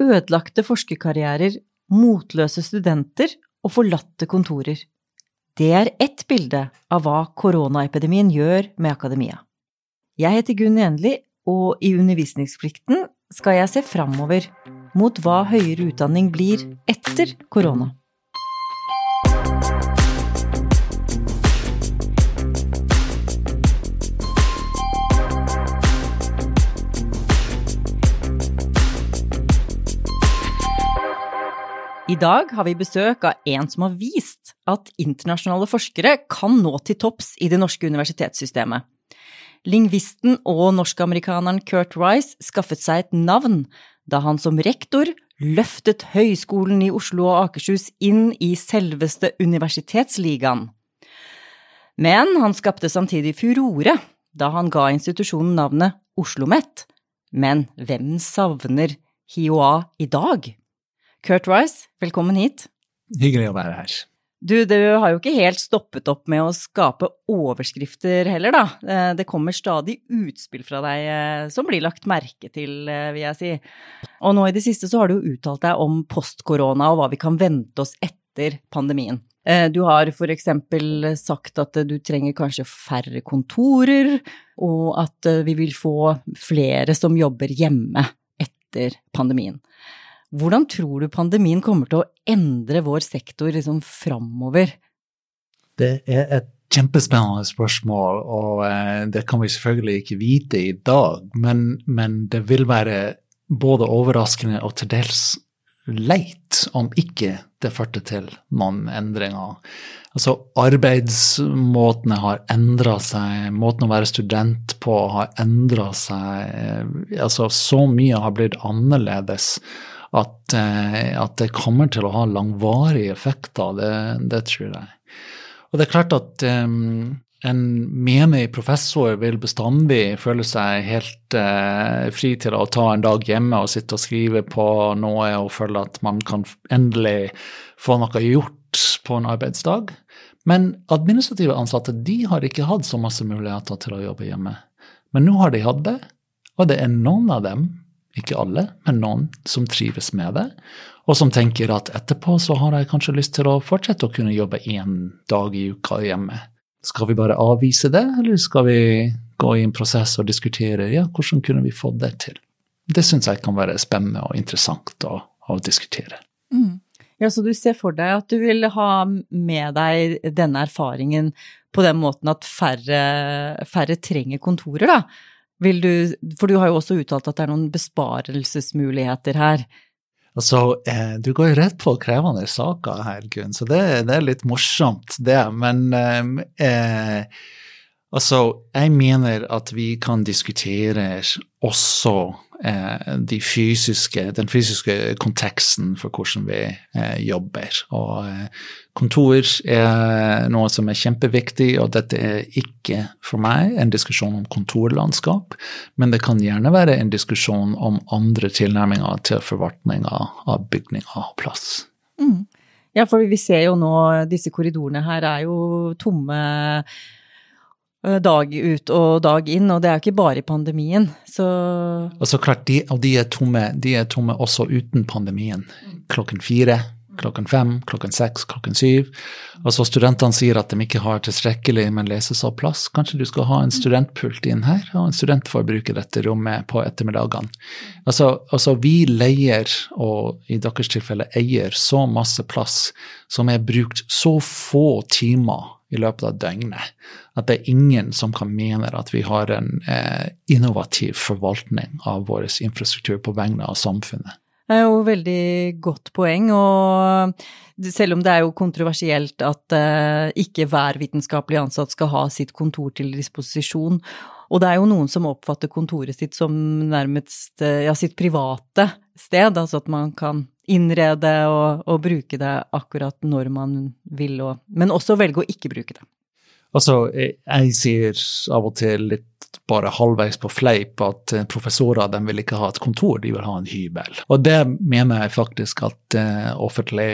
ødelagte forskerkarrierer, motløse studenter og forlatte kontorer. Det er ett bilde av hva koronaepidemien gjør med akademia. Jeg heter Gunn Enli, og i Undervisningsplikten skal jeg se framover mot hva høyere utdanning blir etter korona. I dag har vi besøk av en som har vist at internasjonale forskere kan nå til topps i det norske universitetssystemet. Lingvisten og norskamerikaneren Kurt Rice skaffet seg et navn da han som rektor løftet Høgskolen i Oslo og Akershus inn i selveste universitetsligaen. Men han skapte samtidig furore da han ga institusjonen navnet OsloMet. Men hvem savner HiOA i dag? Kurt Rice, velkommen hit. Hyggelig å være her. Du, du har jo ikke helt stoppet opp med å skape overskrifter heller, da. Eh, det kommer stadig utspill fra deg eh, som blir lagt merke til, eh, vil jeg si. Og nå i det siste så har du jo uttalt deg om post-korona og hva vi kan vente oss etter pandemien. Du har for eksempel sagt at du trenger kanskje færre kontorer, og at vi vil få flere som jobber hjemme etter pandemien. Hvordan tror du pandemien kommer til å endre vår sektor liksom framover? Det er et kjempespennende spørsmål, og eh, det kan vi selvfølgelig ikke vite i dag. Men, men det vil være både overraskende og til dels leit om ikke det førte til noen endringer. Altså, arbeidsmåtene har endra seg, måten å være student på har endra seg. Eh, altså, så mye har blitt annerledes at, eh, at, det kommer til å ha langvarige effekter. Det, det tror jeg. Og det er klart at um, en menig professor vil bestandig føle seg helt eh, fri til å ta en dag hjemme og sitte og skrive på noe og føle at man kan endelig få noe gjort på en arbeidsdag. Men administrative ansatte de har ikke hatt så masse muligheter til å jobbe hjemme. Men nå har de hatt det, og det er noen av dem ikke alle, men noen som trives med det, og som tenker at etterpå så har jeg kanskje lyst til å fortsette å kunne jobbe én dag i uka hjemme. Skal vi bare avvise det, eller skal vi gå i en prosess og diskutere ja, hvordan kunne vi få det til? Det syns jeg kan være spennende og interessant å, å diskutere. Mm. Ja, Så du ser for deg at du vil ha med deg denne erfaringen på den måten at færre, færre trenger kontorer, da? Vil du, for du har jo også uttalt at det er noen besparelsesmuligheter her. Altså, eh, du går jo rett på krevende saker her, Gunn, så det, det, er litt morsomt, det. Men eh, eh, altså, jeg mener at vi kan diskutere også de fysiske, den fysiske konteksten for hvordan vi eh, jobber. Og eh, kontor er noe som er kjempeviktig, og dette er ikke for meg en diskusjon om kontorlandskap, men det kan gjerne være en diskusjon om andre tilnærminger til forvaltninga av bygninger og plass. Mm. Ja, for vi ser jo nå disse korridorene her er jo tomme Eh, dag ut og dag inn, og det er jo ikke bare i pandemien. Så Og så klart, de, og de er, tomme, de er tomme også uten pandemien. Klokken fire, klokken fem, klokken seks, klokken syv. Og så studentene sier at de ikke har tilstrekkelig med lesesalplass. Kanskje du skal ha en studentpult inn her, og en student får bruke dette rommet på ettermiddagene. Altså, altså vi leier, og i deres tilfelle eier, så masse plass som er brukt så få timer i løpet av døgnet. At det er ingen som kan mene at vi har en eh, innovativ forvaltning av vår infrastruktur på vegne av samfunnet. Det er jo veldig godt poeng, og selv om det er jo kontroversielt at eh, ikke hver vitenskapelig ansatt skal ha sitt kontor til disposisjon, og det er jo noen som oppfatter kontoret sitt som nærmest eh, ja, sitt private sted, altså at man kan innrede og, og, bruke det akkurat når man vil, og, men også velge å ikke bruke det. Altså, jeg sier av og til litt bare halvveis på fleip at eh, professorer de vil ikke ha et kontor, de vil ha en hybel. Og det mener jeg faktisk at uh, offentlig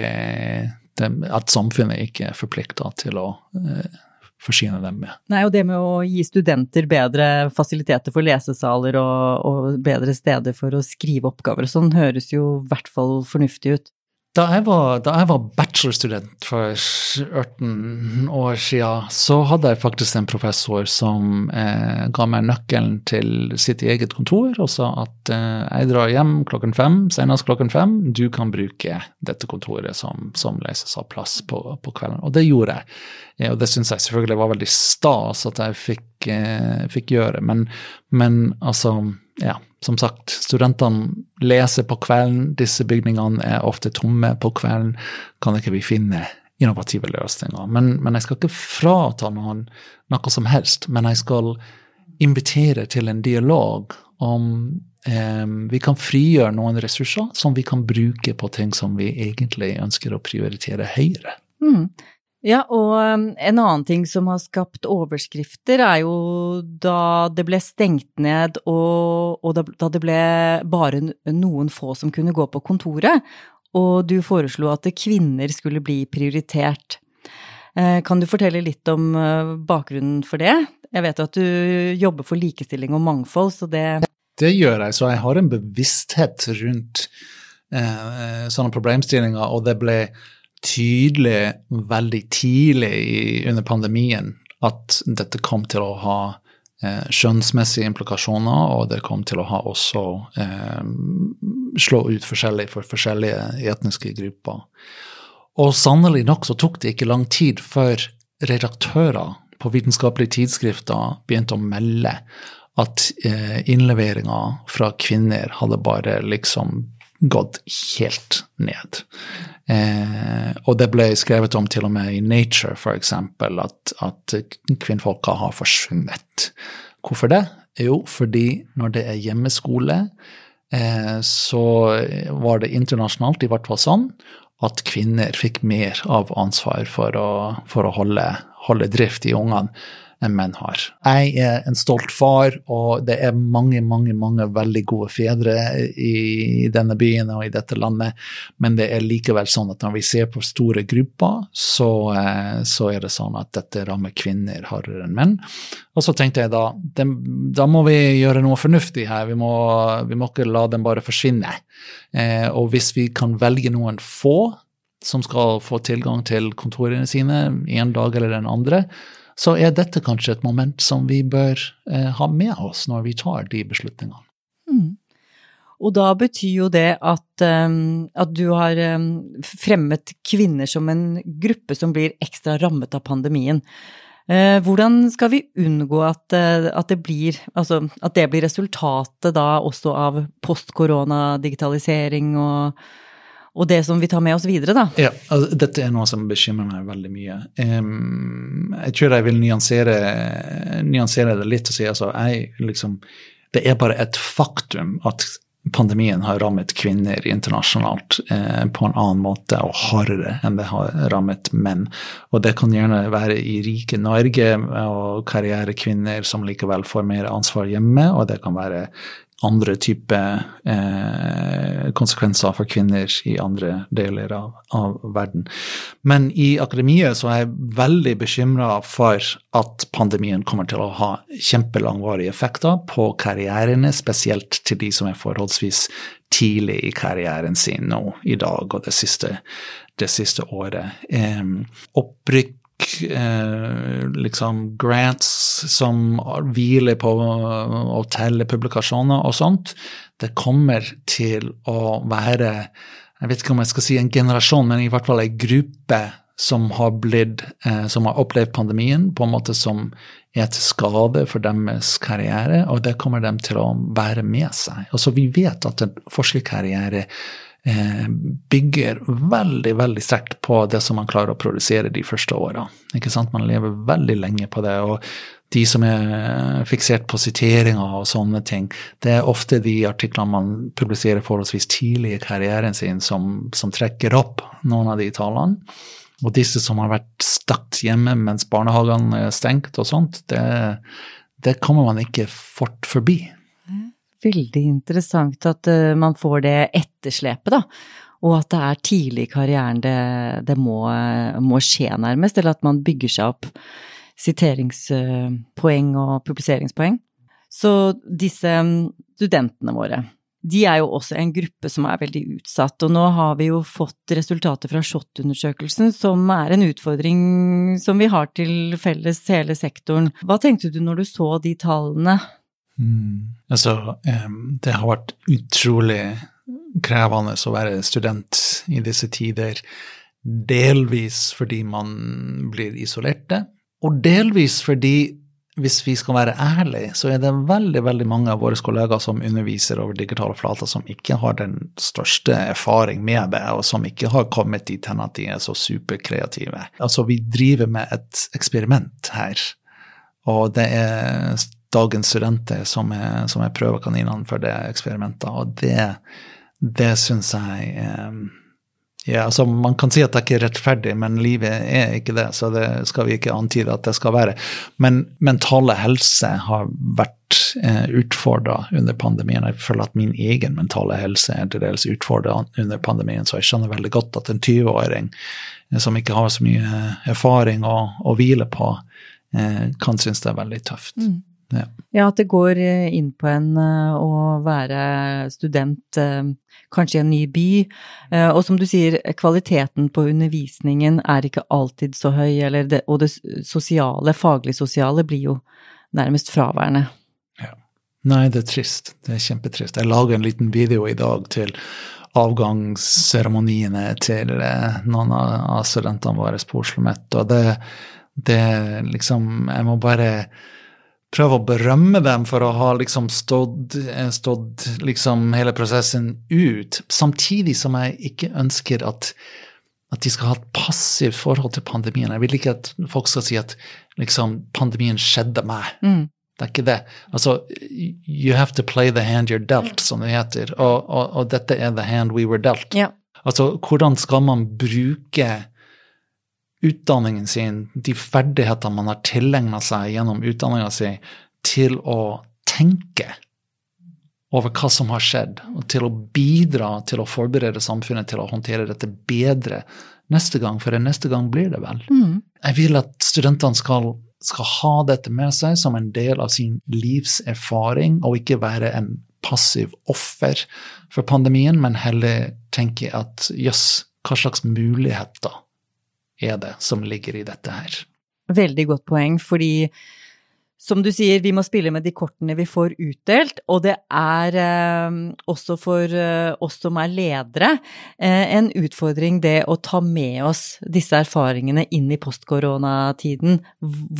At samfunnet ikke er forplikta til å uh, forsyne dem med. Nei, og det med å gi studenter bedre fasiliteter for lesesaler og, og bedre steder for å skrive oppgaver og sånn, høres jo i hvert fall fornuftig ut. Da jeg var, da jeg var bachelorstudent for 18 år siden, så hadde jeg faktisk en professor som eh, ga meg nøkkelen til sitt eget kontor og sa at eh, jeg drar hjem klokken fem, senest klokken fem, du kan bruke dette kontoret som, som leses av plass på, på, kvelden. Og det gjorde jeg. Ja, og det syns jeg selvfølgelig var veldig stas at jeg fikk, eh, fikk gjøre, men, men altså, ja som sagt, studentene leser på kvelden, disse bygningene er ofte tomme på kvelden. Kan ikke vi finne innovative løsninger? Men, men jeg skal ikke frata noen noe som helst, men jeg skal invitere til en dialog om eh, vi kan frigjøre noen ressurser som vi kan bruke på ting som vi egentlig ønsker å prioritere høyere. Mm. Ja, og um, en annen ting som har skapt overskrifter, er jo da det ble stengt ned og, og da det ble bare noen få som kunne gå på kontoret, og du foreslo at kvinner skulle bli prioritert. Eh, kan du fortelle litt om eh, bakgrunnen for det? Jeg vet jo at du jobber for likestilling og mangfold, så det Det gjør jeg, så jeg har en bevissthet rundt eh, sånne problemstillinger, og det ble tydelig veldig tidlig i, under pandemien at dette kom til å ha eh, skjønnsmessige implikasjoner, og det kom til å ha også eh, slå ut forskjellig for forskjellige etniske grupper. Og sannelig nok så tok det ikke lang tid før redaktører på vitenskapelige tidsskrifter begynte å melde at eh, innleveringa fra kvinner hadde bare liksom gått helt ned. Eh, og det ble skrevet om til og med i Nature, f.eks., at, at kvinnfolka har forsvunnet. Hvorfor det? Jo, fordi når det er hjemmeskole, eh, så var det internasjonalt i hvert fall sånn at kvinner fikk mer av ansvar for å, for å holde, holde drift i ungene enn menn har. Jeg er en stolt far, og det er mange, mange, mange veldig gode fedre i denne byen og i dette landet, men det er likevel sånn at når vi ser på store grupper, så, eh, så er det sånn at dette rammer kvinner hardere enn menn. Og så tenkte jeg da, det, da må vi gjøre noe fornuftig her, vi må, vi må ikke la dem bare forsvinne. Eh, og hvis vi kan velge noen få som skal få tilgang til kontorene sine en dag eller den andre, så er dette kanskje et moment som vi bør eh, ha med oss når vi tar de beslutningene. Mm. Og da betyr jo det at, um, at, du har um, fremmet kvinner som en gruppe som blir ekstra rammet av pandemien. Uh, hvordan skal vi unngå at, uh, at, det blir, altså, at det blir resultatet da også av post-korona-digitalisering og og det som vi tar med oss videre, da. Ja, altså, dette er noe som bekymrer meg veldig mye. Um, jeg tror jeg vil nyansere, nyansere, det litt og si altså, jeg liksom Det er bare et faktum at pandemien har rammet kvinner internasjonalt eh, på en annen måte og hardere enn det har rammet menn. Og det kan gjerne være i rike Norge og karrierekvinner som likevel får mer ansvar hjemme, og det kan være andre typer eh, konsekvenser for kvinner i andre deler av, av, verden. Men i akademiet så er jeg veldig bekymra for at pandemien kommer til å ha kjempelangvarige effekter på karrierene, spesielt til de som er forholdsvis tidlig i karrieren sin nå i dag og det siste, det siste året. Eh, opprykk eh, liksom grants som hviler på å telle publikasjoner og sånt, det kommer til å være jeg vet ikke om jeg skal si en generasjon, men i hvert fall en gruppe som har, blitt, eh, som har opplevd pandemien på en måte som er til skade for deres karriere, og det kommer dem til å være med seg. Altså, vi vet at en forskerkarriere bygger veldig veldig sterkt på det som man klarer å produsere de første åra. Man lever veldig lenge på det. og de som er fiksert på siteringer og sånne ting, det er ofte de artiklene man publiserer forholdsvis tidlig i karrieren sin, som, som trekker opp noen av de tallene. Og disse som har vært stakt hjemme mens barnehagene er stengt og sånt, det, det kommer man ikke fort forbi veldig interessant at uh, man får det etterslepet, da. Og at det er tidlig i karrieren det, det må, må, skje, nærmest. Eller at man bygger seg opp siteringspoeng og publiseringspoeng. Så disse studentene våre, de er jo også en gruppe som er veldig utsatt. Og nå har vi jo fått resultater fra SHoT-undersøkelsen, som er en utfordring som vi har til felles hele sektoren. Hva tenkte du når du så de tallene? Mm. Altså, det har vært utrolig krevende å være student i disse tider. Delvis fordi man blir isolerte, og delvis fordi hvis vi skal være ærlige, så er det veldig veldig mange av våre kollegaer som underviser over digitale flater, som ikke har den største erfaring med det, og som ikke har kommet dit hen at de er så superkreative. Altså, vi driver med et eksperiment her, og det er dagens studenter som er, som er prøvekaninene for det eksperimentet, og det, det syns jeg eh, ja, altså Man kan si at det ikke er rettferdig, men livet er ikke det, så det skal vi ikke antyde at det skal være. Men mentale helse har vært eh, utfordra under pandemien. Jeg føler at min egen mentale helse er til dels utfordra under pandemien, så jeg skjønner veldig godt at en 20-åring eh, som ikke har så mye erfaring å, å hvile på, eh, kan synes det er veldig tøft. Mm. Ja. ja. at det går eh, inn på en eh, å være student eh, kanskje i en ny by. Og som du sier, kvaliteten på undervisningen er ikke alltid så høy, det, og det sosiale, faglig-sosiale, blir jo nærmest fraværende. Ja. Nei, det er trist. Det er kjempetrist. Jeg lager en liten video i dag til avgangsseremoniene til noen av studentene våre på Oslo OsloMet, og det, det liksom Jeg må bare prøve å berømme dem for å ha liksom stått, eh, stått liksom hele prosessen ut, samtidig som jeg ikke ønsker at, at de skal ha et passivt forhold til pandemien. Jeg vil ikke at folk skal si at liksom pandemien skjedde meg. Mm. Det er ikke det. Altså, you have to play the hand you're dealt, som det heter. Og, og, og dette er the hand we were dealt. Ja. Altså, hvordan skal man bruke utdanningen sin, de ferdighetene man har tilegna seg gjennom utdanninga si, til å tenke over hva som har skjedd, og til å bidra til å forberede samfunnet til å håndtere dette bedre neste gang, for neste gang blir det vel. Mm. Jeg vil at studentene skal, skal, ha dette med seg som en del av sin livserfaring, og ikke være en passiv offer for pandemien, men heller tenke at jøss, hva slags muligheter er det som ligger i dette her? Veldig godt poeng, fordi som du sier, vi må spille med de kortene vi får utdelt, og det er eh, også for eh, oss som er ledere, eh, en utfordring det å ta med oss disse erfaringene inn i postkoronatiden.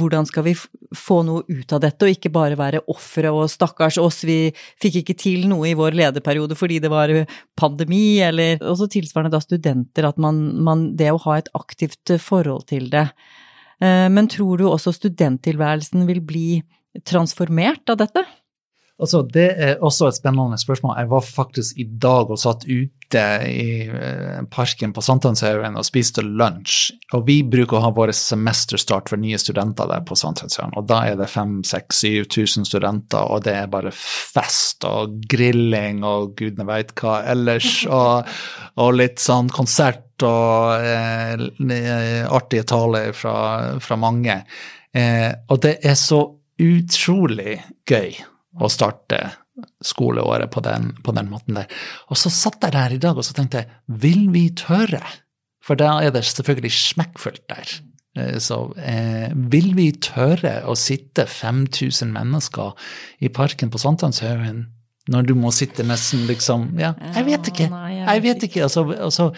Hvordan skal vi få noe ut av dette, og ikke bare være ofre og stakkars oss, vi fikk ikke til noe i vår lederperiode fordi det var pandemi, eller også tilsvarende da studenter, at man, man Det å ha et aktivt forhold til det. Eh, men tror du også studenttilværelsen vil bli transformert av dette? Altså, det er også et spennende spørsmål. Jeg var faktisk i dag og satt ute i eh, parken på Sankthanshaugen og spiste lunsj. Og vi bruker å ha vår semesterstart for nye studenter der på Sankthanshaugen. Og da er det 5000-7000 studenter, og det er bare fest og grilling og gudene veit hva ellers. Og, og litt sånn konsert og eh, artige taler fra, fra mange. Eh, og det er så utrolig gøy å starte skoleåret på den, på den måten der. Og så satt jeg der i dag og så tenkte jeg, vil vi tørre? For da er det selvfølgelig smekkfullt der. Eh, så eh, vil vi tørre å sitte 5000 mennesker i parken på Sankthanshaugen når du må sitte nesten liksom Ja, jeg vet ikke. Jeg vet ikke. Altså, altså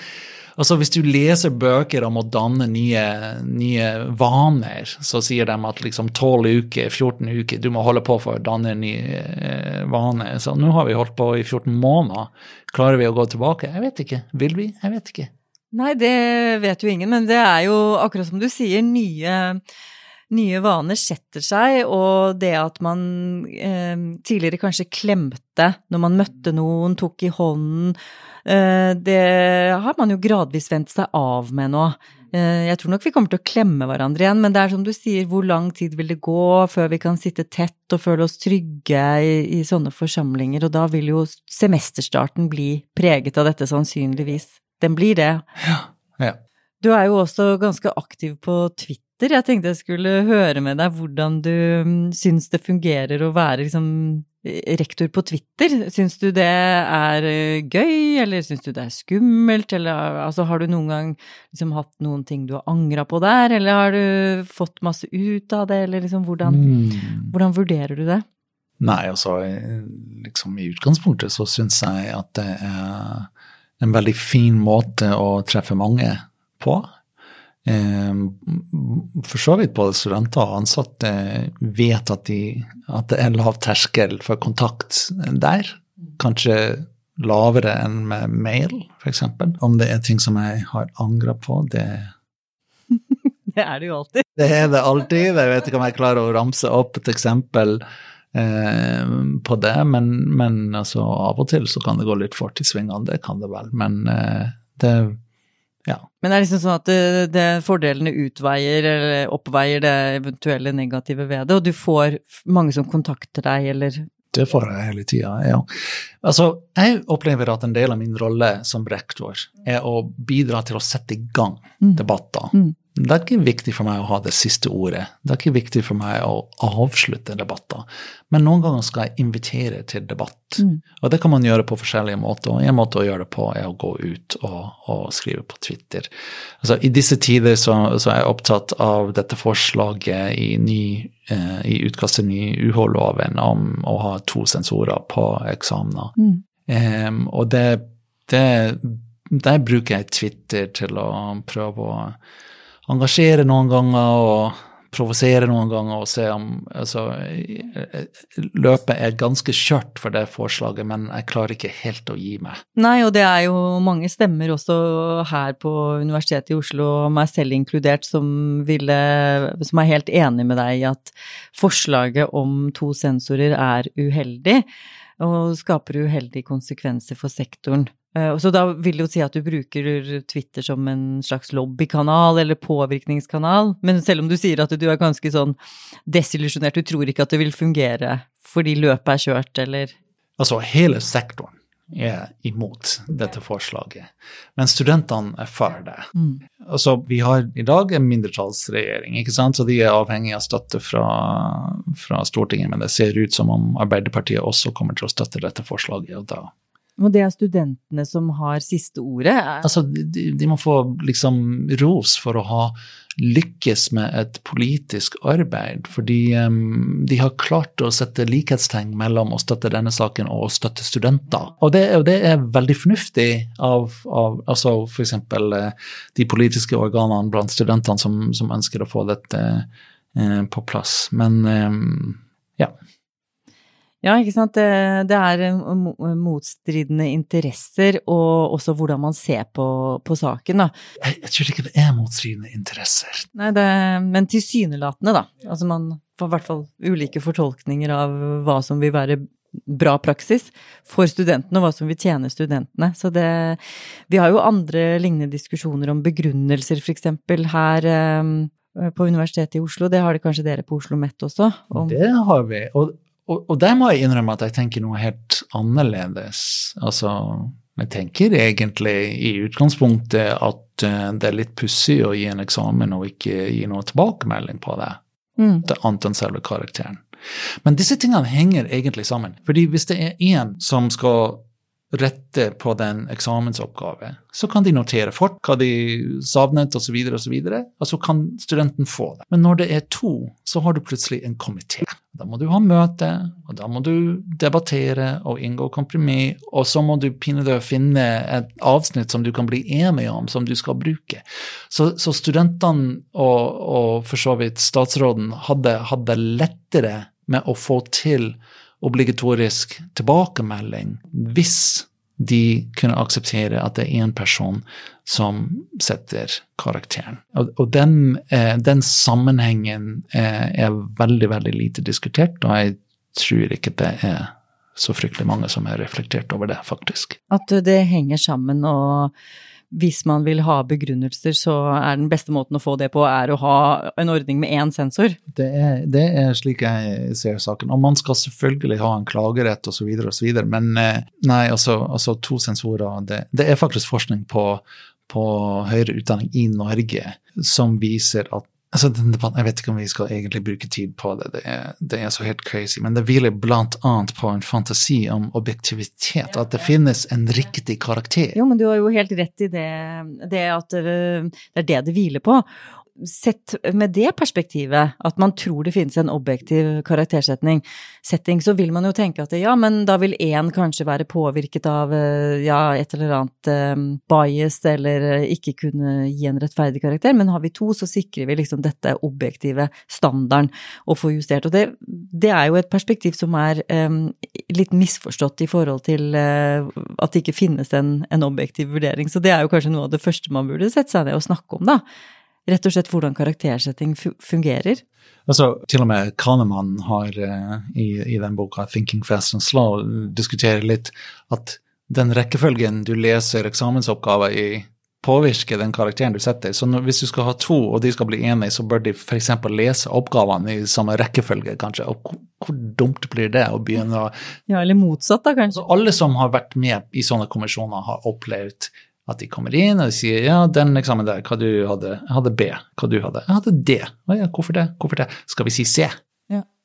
Altså Hvis du leser bøker om å danne nye, nye vaner, så sier de at liksom 12 uker, 14 uker, du må holde på for å danne nye eh, vaner. Så nå har vi holdt på i 14 måneder. Klarer vi å gå tilbake? Jeg vet ikke. Vil vi? Jeg vet ikke. Nei, det vet jo ingen, men det er jo akkurat som du sier, nye nye vaner setter seg, og det at man eh, tidligere kanskje klemte når man møtte noen, tok i hånden, eh, det har man jo gradvis vendt seg av med nå. Eh, jeg tror nok vi kommer til å klemme hverandre igjen, men det er som du sier, hvor lang tid vil det gå før vi kan sitte tett og føle oss trygge i, i sånne forsamlinger, og da vil jo semesterstarten bli preget av dette sannsynligvis. Den blir det. Ja, ja. Du er jo også ganske aktiv på Twitter Twitter. Jeg tenkte jeg skulle høre med deg hvordan du mm, syns det fungerer å være liksom rektor på Twitter. Syns du det er eh, gøy, eller syns du det er skummelt, eller altså har du noen gang liksom hatt noen ting du har angra på der, eller har du fått masse ut av det, eller liksom hvordan, mm. hvordan vurderer du det? Nei, altså liksom i utgangspunktet så syns jeg at det er en veldig fin måte å treffe mange på. Ehm, for så vidt både studenter og ansatte vet at, de, at det er lav terskel for kontakt der. Kanskje lavere enn med mail, f.eks. Om det er ting som jeg har angra på, det Det er det jo alltid. Det er det alltid. Jeg vet ikke om jeg klarer å ramse opp et eksempel eh, på det, men, men altså, av og til så kan det gå litt fort i svingene, det kan det vel. Men eh, det ja. Men det er liksom sånn at det, det fordelene utveier eller oppveier det eventuelle negative ved det, og du får mange som kontakter deg, eller Det får jeg hele tida, ja. Altså, jeg opplever at en del av min rolle som rektor er å bidra til å sette i gang mm. debatter. Mm. Det er ikke viktig for meg å ha det siste ordet. Det er ikke viktig for meg å avslutte debatter. Men noen ganger skal jeg invitere til debatt. Mm. Og det kan man gjøre på forskjellige måter. Og en måte å gjøre det på er å gå ut og, og skrive på Twitter. Altså, I disse tider så, så, er jeg opptatt av dette forslaget i, ny, eh, i utkast til ny UH-loven om å ha to sensorer på eksamener. Mm. Um, og det, det der bruker jeg Twitter til å prøve å engasjere noen ganger og provosere noen ganger og se om altså, Løpet er ganske kjørt for det forslaget, men jeg klarer ikke helt å gi meg. Nei, og det er jo mange stemmer også her på Universitetet i Oslo, meg selv inkludert, som, ville, som er helt enig med deg i at forslaget om to sensorer er uheldig og skaper uheldige konsekvenser for sektoren. Eh, så da vil det jo si at du bruker Twitter som en slags lobbykanal eller påvirkningskanal, men selv om du sier at du er ganske sånn desillusjonert, du tror ikke at det vil fungere fordi løpet er kjørt, eller? Altså, hele sektoren er imot dette forslaget, men studentene er for det. Mm. Altså, vi har i dag en mindretallsregjering, ikke sant? så de er avhengig av støtte fra, fra Stortinget, men det ser ut som om Arbeiderpartiet også kommer til å støtte dette forslaget, og da og det er studentene som har siste ordet? Altså, de, de, må få liksom ros for å ha lykkes med et politisk arbeid. Fordi um, de har klart å sette likhetstegn mellom å støtte denne saken og å støtte studenter. Og det, og det er veldig fornuftig av, av altså f.eks. Eh, de politiske organene blant studentene som, som ønsker å få dette uh, på plass. Men um, ja. Ja, ikke sant. Det, det, er motstridende interesser, og også hvordan man ser på, på saken, da. Jeg, jeg, tror ikke det er motstridende interesser. Nei, det, men tilsynelatende, da. Altså man får i hvert fall ulike fortolkninger av hva som vil være bra praksis for studentene, og hva som vil tjene studentene. Så det Vi har jo andre lignende diskusjoner om begrunnelser, for eksempel, her um, på Universitetet i Oslo. Det har det kanskje dere på Oslo OsloMet også? Om... Det har vi. Og og, og der må jeg innrømme at jeg tenker noe helt annerledes. Altså, jeg tenker egentlig i utgangspunktet at uh, det er litt pussig å gi en eksamen og ikke gi noe tilbakemelding på det. Mm. Det annet enn selve karakteren. Men disse tingene henger egentlig sammen. Fordi hvis det er én som skal rette på den eksamensoppgaven. så kan de notere fort hva de savnet osv., og, så videre, og så kan studenten få det. Men når det er to, så har du plutselig en komité. Da må du ha møte, og da må du debattere og inngå kompromiss, og så må du pinadø finne et avsnitt som du kan bli enig om, som du skal bruke. Så, så studentene og, og, for så vidt statsråden hadde, hadde lettere med å få til obligatorisk tilbakemelding hvis de kunne akseptere at det er én person som setter karakteren. Og, den, eh, den, sammenhengen eh, er veldig, veldig lite diskutert, og jeg tror ikke det er så fryktelig mange som har reflektert over det, faktisk. At det henger sammen og hvis man vil ha begrunnelser, så er den beste måten å få det på, er å ha en ordning med én sensor. Det er, det er slik jeg ser saken. Og man skal selvfølgelig ha en klagerett osv., osv., men eh, nei, altså, altså to sensorer det, det, er faktisk forskning på, på høyere utdanning i Norge som viser at altså den debatten, Jeg vet ikke om vi skal egentlig bruke tid på det, det er, det er så helt crazy. Men det hviler blant annet på en fantasi om objektivitet, at det finnes en riktig karakter. Jo, men du har jo helt rett i det, det at øh, det er det det hviler på. Sett med det perspektivet, at man tror det finnes en objektiv karaktersetning, setting, så vil man jo tenke at ja, men da vil én kanskje være påvirket av øh, ja, et eller annet um, bias, eller øh, ikke kunne gi en rettferdig karakter, men har vi to, så sikrer vi liksom dette objektive standarden å få justert. Og det, det er jo et perspektiv som er um, litt misforstått i forhold til uh, at det ikke finnes en, en objektiv vurdering. Så det er jo kanskje noe av det første man burde sette seg ned og snakke om, da rett og slett hvordan karaktersetting fungerer. Altså, til og med Kahneman har uh, i, i, den boka 'Thinking Fast and Slow' diskuterer litt at den rekkefølgen du leser eksamensoppgaver i, påvirker den karakteren du setter. Så når, hvis du skal ha to, og de skal bli enige, så bør de f.eks. lese oppgavene i samme rekkefølge, kanskje. Og hvor, hvor, dumt blir det å begynne å Ja, eller motsatt, da, kanskje. Så alle som har vært med i sånne kommisjoner, har opplevd at de kommer inn og de sier ja, den eksamen der, hva du hadde? Jeg hadde B. Hva du hadde? Jeg hadde D. Å ja, hvorfor det? Hvorfor det? Skal vi si C?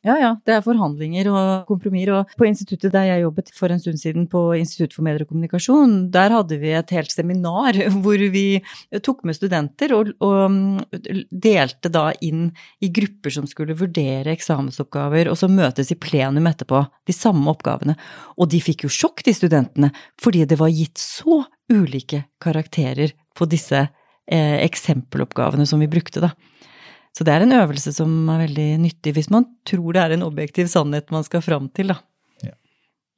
Ja, ja. Det er forhandlinger og kompromisser. Og på instituttet der jeg jobbet for en stund siden, på Institutt for medier og kommunikasjon, der hadde vi et helt seminar hvor vi tok med studenter og, og delte da inn i grupper som skulle vurdere eksamensoppgaver, og så møtes i plenum etterpå, de samme oppgavene. Og de fikk jo sjokk, de studentene, fordi det var gitt så ulike karakterer på disse eh, eksempeloppgavene som vi brukte, da. Så det er en øvelse som er veldig nyttig hvis man tror det er en objektiv sannhet man skal fram til, da.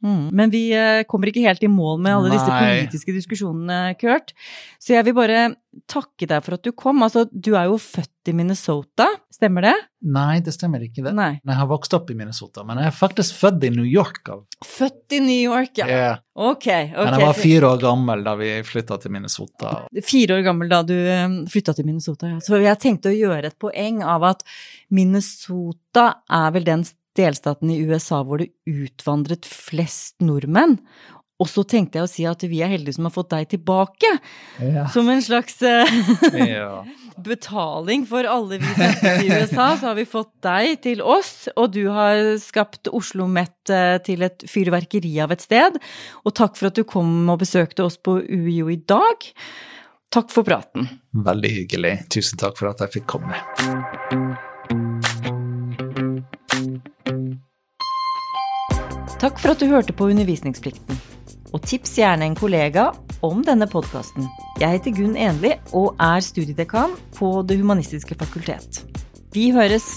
Mm. Men vi eh, kommer ikke helt i mål med alle Nei. disse politiske diskusjonene, Kurt. Så jeg vil bare takke deg for at du kom. Altså, du er jo født i Minnesota, stemmer det? Nei, det stemmer ikke. det. Nei. Jeg har vokst opp i Minnesota, men jeg er faktisk født i New York. Født i New York, ja. Yeah. Ok. ok. Men jeg var fire år gammel da vi flytta til Minnesota. Fire år gammel da du um, flytta til Minnesota, ja. Så jeg tenkte å gjøre et poeng av at Minnesota er vel den delstaten i USA hvor det utvandret flest nordmenn. Og så tenkte jeg å si at vi er heldige som har fått deg tilbake. Ja. Som en slags eh, ja. betaling for alle vi sendte til USA, så har vi fått deg til oss. Og du har skapt Oslo Met eh, til et fyrverkeri av et sted. Og takk for at du kom og besøkte oss på UiO i dag. Takk for praten. Veldig hyggelig. Tusen takk for at jeg fikk komme. Takk for at du hørte på Undervisningsplikten. Og tips gjerne en kollega om denne podkasten. Jeg heter Gunn Enli og er studiedekan på Det humanistiske fakultet. Vi høres!